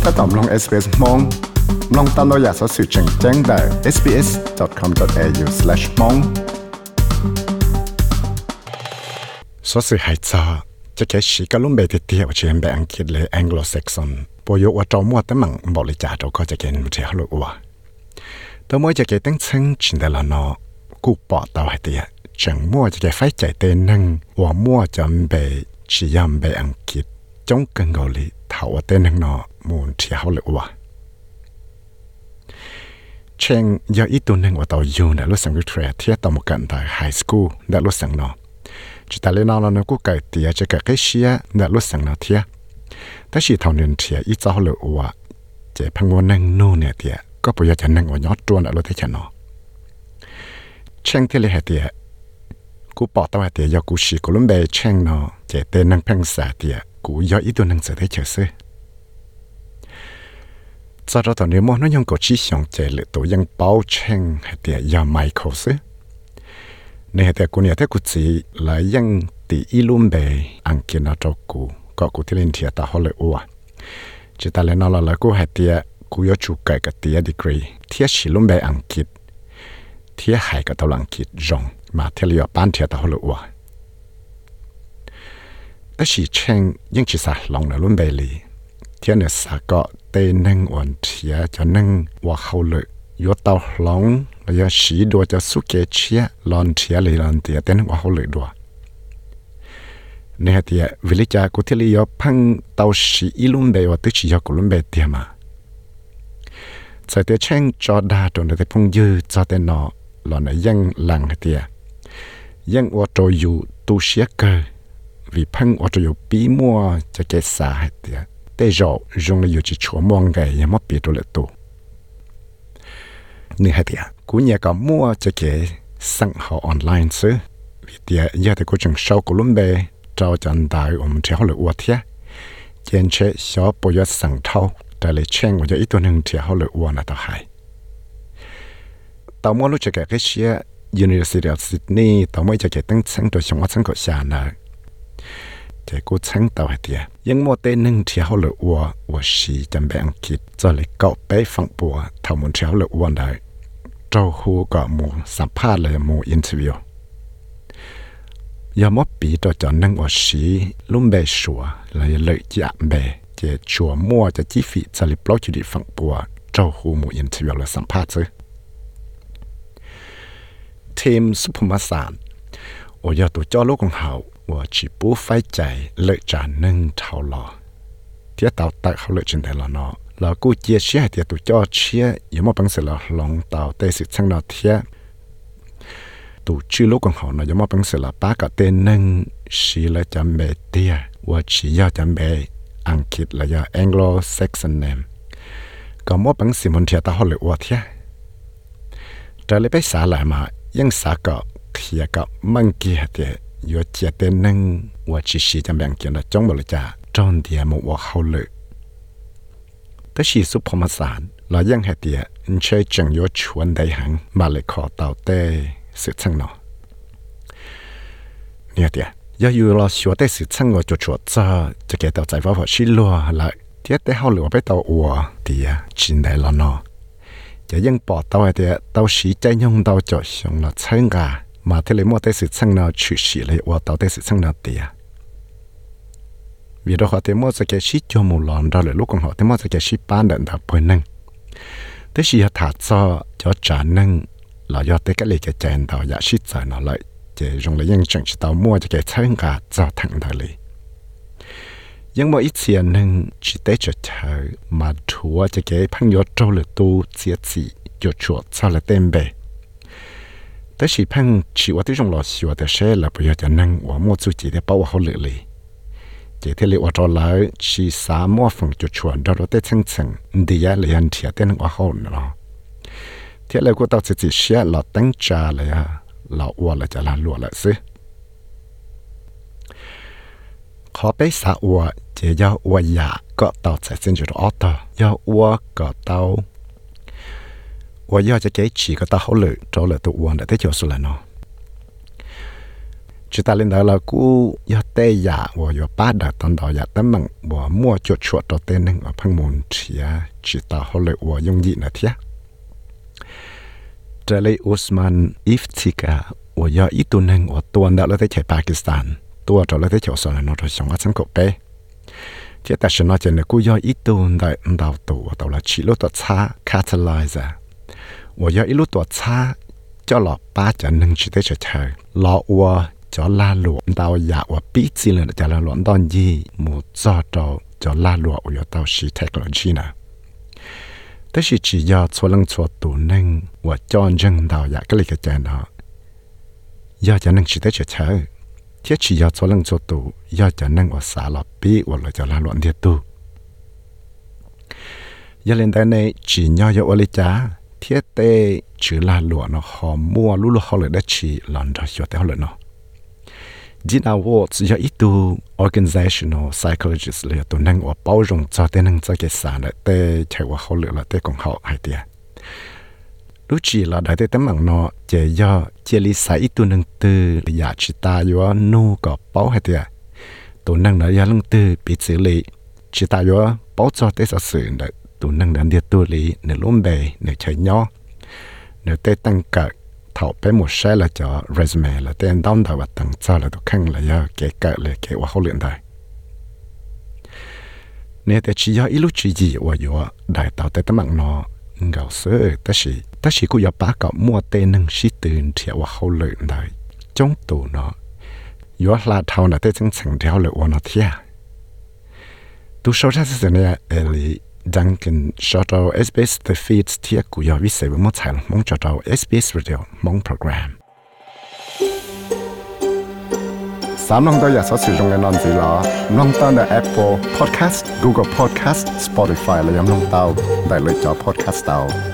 ก็ตอมลง SBS มองลองตามเราอยากสอสื่อแจ้งแจ้งได้ sbs.com.au/mong สอสื่อหายจอจะแค่ชีก็ลุ่มเบติเตียวเชียนแบบอังกฤษเลย Anglo-Saxon ปอยว่าจอมัวแต่มังบอกเลยจ่าเราก็จะเกินมันจะฮัลโหลว่าตัวมัวจะเกิตั้งซึ่งชินเดลนอกูปอดตัวให้เตียจังมัวจะเกิไฟใจเต้นนั่งว่ามัวจะเบชียมเบอังกฤษจงกังกอลีเท่าเต้นนั่งนอ mun thi hau le wa cheng yo i tu nang wa tao yu na lo sang ri tre thia ta high school da lo sang no chi ta le na la na ku kai tia che ka ke shia da lo sang na thia ta shi thao nen thia i cha lo wa à, che phang wa nang no ne có bây giờ chẳng năng ở nhót tuôn ở lối thế chẳng cheng thế là tiệt cú bỏ tao tiệt do cú xì cú lấm bề cheng nó chạy tên năng phăng xả tiệt cú do ý tuần năng sở thế chờ cho ra tàu nếu mà có chi xong chạy lệ tổ dân bao chen hay tiệt ya Michael xứ nên hay tiệt cô là dân tỷ ilum bề ăn kia nó cho có cô thiên thiên ta họ lệ ua. Chỉ ta lẽ nó hay tiệt cô yêu cái cái tiệt degree thiết sĩ lum bề ăn kia thiết hải cái tàu ăn kia rong mà thiết liệu bán thiết ta họ lệ ở chỉ chen nhưng chỉ sa lòng là lum bề lì. เทียนสาก็เตนึงอ่อนเทียจะนึงว่าเขาเลยยศเตาหลงแล้วยสีดัวจะสุเกเชียลอนเทียเลยลอนเทียเตนึงว่าเขาเลยดัวในเตียวิลิจากุที่ลียอพังเตาสีอิลุมเบวตึกสียอกุลุมเบเทียมาใส่เตียเช่งจอดาตรงเตียพงยืจอเตนอหลอนยังหลังเตียยังอวโตอยู่ตูเชียเกอวิพังอวโตอยู่ปีมัวจะเกษาเตีย tế rõ dùng là dù chỉ chỗ mong ngày ya mất bị đồ lệ tù nửa hai tiệt cú nhà có mua cho kể sang họ online chứ vì tiệt giờ thì có chừng sau của luôn bề trao chân đại ông theo lệ uất thế trên chế xó bộ giờ sang thâu tại lệ chen của giờ ít tuần hưng theo lệ uất là tao hay tao mua lúc cho kể cái xe University of Sydney tao mới cho kể tăng sáng đồ sống ở sáng cổ xa แกกูเช่างเต่าเดียยังโมเตนึงเที่ยวเลยอวว่าชีจำแบงคิดจะเลยเกาะไป้ฟังปัวทำมันเที่ยวเลยอวนได้เจ้าหูก็มูสัมภาษณ์เลยมูอินเทอร์วิวยามอปีตัวจอนั่งอชีลุ่มเบชัวเลยเลยจะเบเจชัวมั่วจะจีฟีจะเลยปล่อยจุดิฟังปัวเจ้าหูมูอินเทอวิวเลยสัมภาษณ์ซื้อทีมสุภมสารโอ้ยตัวเจ้าโลกของเขา ว่าชีปูไฟใจเลิกจานนึ่งเท่าหลอเทียต่าตักเขาเลิกจนแต่ละเนาะเรากูเจียเชียเทียตุจ้อเชียอย่ามาปังเสร็หลงเต่าเตสิช่างนอเทียตุชื่อลูกของเขาเนาะอย่ามาปังเสร็าป้ากับเตนึ่งชีเละจำเบเตียว่าชียอจำเบอังกฤษและยาแองโลเซ็กซันเนมก็มอปังสิมันเทียตาเขาเลวเทียจะเลยไปสาหลายมายังสาเกาะเทียกับมังกีเทีย yo chia tên nâng và chỉ sĩ chẳng bằng kiến là trong bảo cha trong thì một và hậu lự tất sĩ số phẩm sản là dân hạt địa anh chơi chẳng yo chuẩn hàng mà lại khó tạo tê sự chăng nó nè địa yo yu lo xua tê sự chăng ngồi chuột chuột cho cho kẻ tạo giải pháp họ xí lo là thiết tế hậu lự phải tạo ủa thì chính đại bỏ tàu thì tàu sĩ chạy nhung tàu cho xong là chăng cả mà thế lấy mua tới sự sang nào chữ sĩ lấy và tàu tới sự sang nào tiền à? vì đó họ thấy mua sẽ cái ship cho một lon ra lại lúc họ thấy mua sẽ cái ship bán đợt đạp bơi nâng thế chỉ thả cho cho trả nâng là do tới cái lấy cái chèn tàu giả ship giờ nó lại chỉ dùng lấy những chuyện tàu mua cho cái sáng cả cho thẳng đời lý nhưng mà ít tiền à chỉ tới cho chờ mà thua cho cái phăng gió trâu là tu chia chỉ cho chuột sao là tên bề แต่สีพังชีวะที่จงหลอชีวะแต่เช่ละประโยชน์จะนั่งว่ามัวจุจีได้เป้าเขาเหลือเลยจเทเลอจอลาชีสามัวฝังจุดชวนดอรเตชังชังเดียเลียนเทียเตนว่าเขาเนาะเทียเลก็ตัดจิเชียหลอตั้งจาเลยฮะหลอวัวละจะลาลัวละสิขอไปสาวัวเจียวัวยาก็ตัดสินจุดออตัอยาวัวก็ตัด 我要这给几个大好了，找了都忘了得就是了呢。 chỉ ta lên đó là cú ya tê ya và ya ba đã tận đó ya tấm bằng và mua chuột chuột đó tên nên ở phăng môn chỉ chỉ ta họ lợi và dùng gì nữa thế trở lại Osman Iftika và ya ít tuần nên và tuần đó là tới chạy Pakistan tuần đó là tới chạy sang nó rồi xong ở trong cột bé thế ta sẽ nói chuyện là cú ya ít tuần đại đào tù và tàu là chỉ lúc đó xa catalyzer và ya ít lúc đó xa cho lọ ba cho nên chỉ tới chạy lọ và cho la lụa tao dạ và biết gì là cho la lụa đòn gì một cho cho cho la lụa ở tao sĩ technology nè thế thì chỉ do cho lăng cho tụ nên và cho dân tao dạ cái cái chuyện đó do cho nên chỉ tới chơi chơi thế chỉ do cho lăng cho tụ do cho nên và xả lọ biết và là cho la lụa đi tu giờ lên đây này chỉ nhau cho ở đây cha thiết tê chứ là lụa nó họ mua, lũ lú họ lại đất chỉ lần đó cho theo lại nó. Gina Watts ya itu organizational psychologist le to nang wa bao rong cho te nang cho ke sa le te chai wa ho le la te kong hao hai tia lu chi la dai te tem mang no je ya che li sa itu nang tư ya chi ta yo nu ko bao hai tia to nang na ya lung tư bi zi le chi ta yo bao cho te sa sự le tụ nang đàn dia tu li ne lom bề, ne chai nyo ne te tăng cả thảo bé một xe là cho resume là tên đóng đầu và tăng cho là được khăn là do kể cỡ là kể hoa hậu luyện đại. nếu để chỉ do ít lúc chỉ gì và do đại tạo tới tấm bằng nó ngầu sơ ta chỉ ta chỉ cũng có bá cậu mua tên nâng sĩ tiền thì hoa hậu luyện đại trong tù nó do là thao là tới chân chẳng theo luyện nó thiệt tu sâu ra sự này là Duncan Shadow SBS The Feeds Tia Kuya Vise vi sẽ với một 彩 mong cho SBS Radio mong program. Sám nông tôi giờ sẽ sử dụng cái nón gì là nông tên là Apple Podcast, Google Podcast, Spotify là yam nông tao, đại lựa chọn podcast tao.